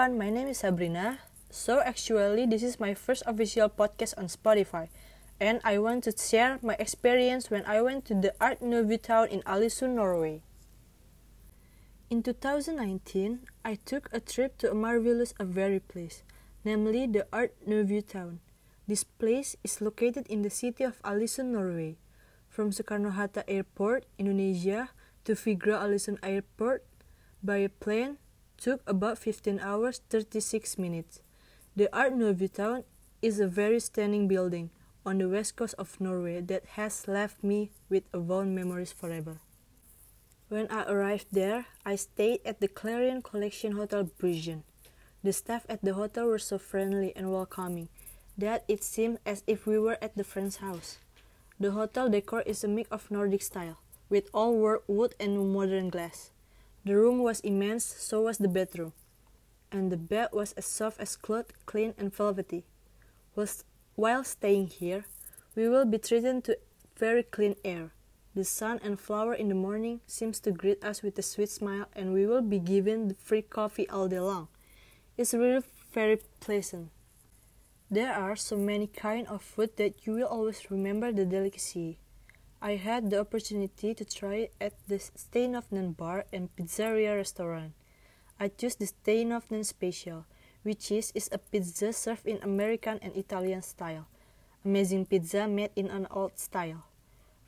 is Sabrina. So, actually, this is my first official podcast on Spotify, and I want to share my experience when I went to the Art Nouveau town in Ålesund, Norway. In 2019, I took a trip to a marvelous a very place, namely the Art Nouveau town. This place is located in the city of Ålesund, Norway. From Soekarno-Hatta Airport, Indonesia, to Vigra Ålesund Airport by a plane took about 15 hours 36 minutes. The Art Nouveau town is a very stunning building on the west coast of Norway that has left me with warm memories forever. When I arrived there, I stayed at the Clarion Collection Hotel Bryggen. The staff at the hotel were so friendly and welcoming that it seemed as if we were at the friend's house. The hotel decor is a mix of Nordic style, with all work wood and modern glass. The room was immense, so was the bedroom, and the bed was as soft as cloth, clean and velvety. While staying here, we will be treated to very clean air. The sun and flower in the morning seems to greet us with a sweet smile, and we will be given free coffee all day long. It's really very pleasant. There are so many kind of food that you will always remember the delicacy. I had the opportunity to try at the Steinhoffnen bar and pizzeria restaurant. I chose the Steinhoffnen Special, which is, is a pizza served in American and Italian style. Amazing pizza made in an old style.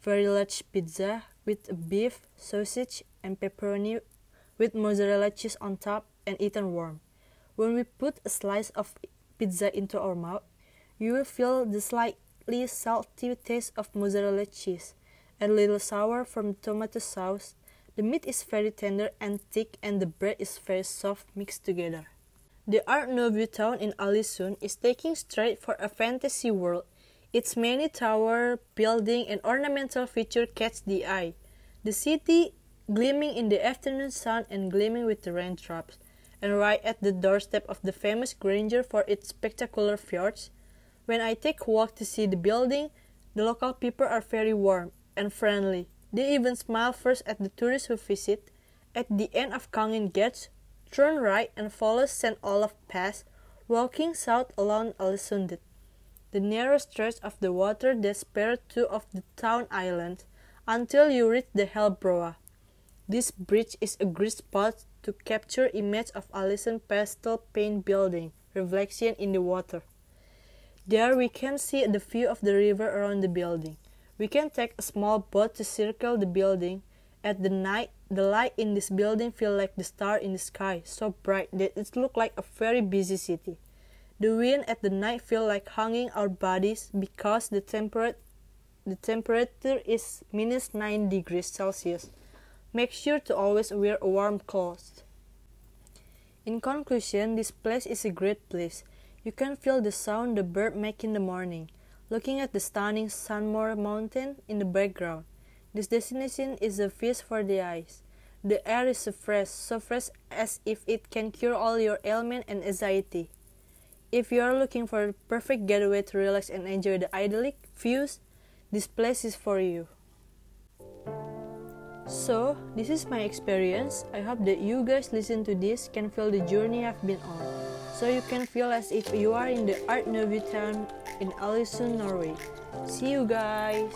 Very large pizza with beef, sausage, and pepperoni with mozzarella cheese on top and eaten warm. When we put a slice of pizza into our mouth, you will feel the slightly salty taste of mozzarella cheese a little sour from the tomato sauce. The meat is very tender and thick and the bread is very soft mixed together. The Art Nouveau town in Ålesund is taking stride for a fantasy world. Its many tower, building, and ornamental feature catch the eye. The city gleaming in the afternoon sun and gleaming with the raindrops, and right at the doorstep of the famous Geiranger for its spectacular fjords. When I take a walk to see the building, the local people are very warm and friendly. They even smile first at the tourists who visit. At the end of Kongen Gates, turn right and follow St. Olavs plass, walking south along Ålesundet, the narrow stretch of the water that spares two of the town islands, until you reach the Hellebroa. This bridge is a great spot to capture image of Ålesund pastel paint building reflection in the water. There we can see the view of the river around the building. We can take a small boat to circle the building. At the night, the light in this building feel like the star in the sky, so bright that it look like a very busy city. The wind at the night feel like hanging our bodies because the temperature the temperature is minus 9 degrees Celsius. Make sure to always wear a warm clothes. In conclusion, this place is a great place. You can feel the sound the bird make in the morning looking at the stunning Sunnmøre mountain in the background. This destination is a feast for the eyes. The air is so fresh, so fresh as if it can cure all your ailment and anxiety. If you are looking for a perfect getaway to relax and enjoy the idyllic views, this place is for you. So, this is my experience. I hope that you guys listen to this can feel the journey I've been on. So you can feel as if you are in the Art Nouveau town in Ålesund, Norway. See you guys!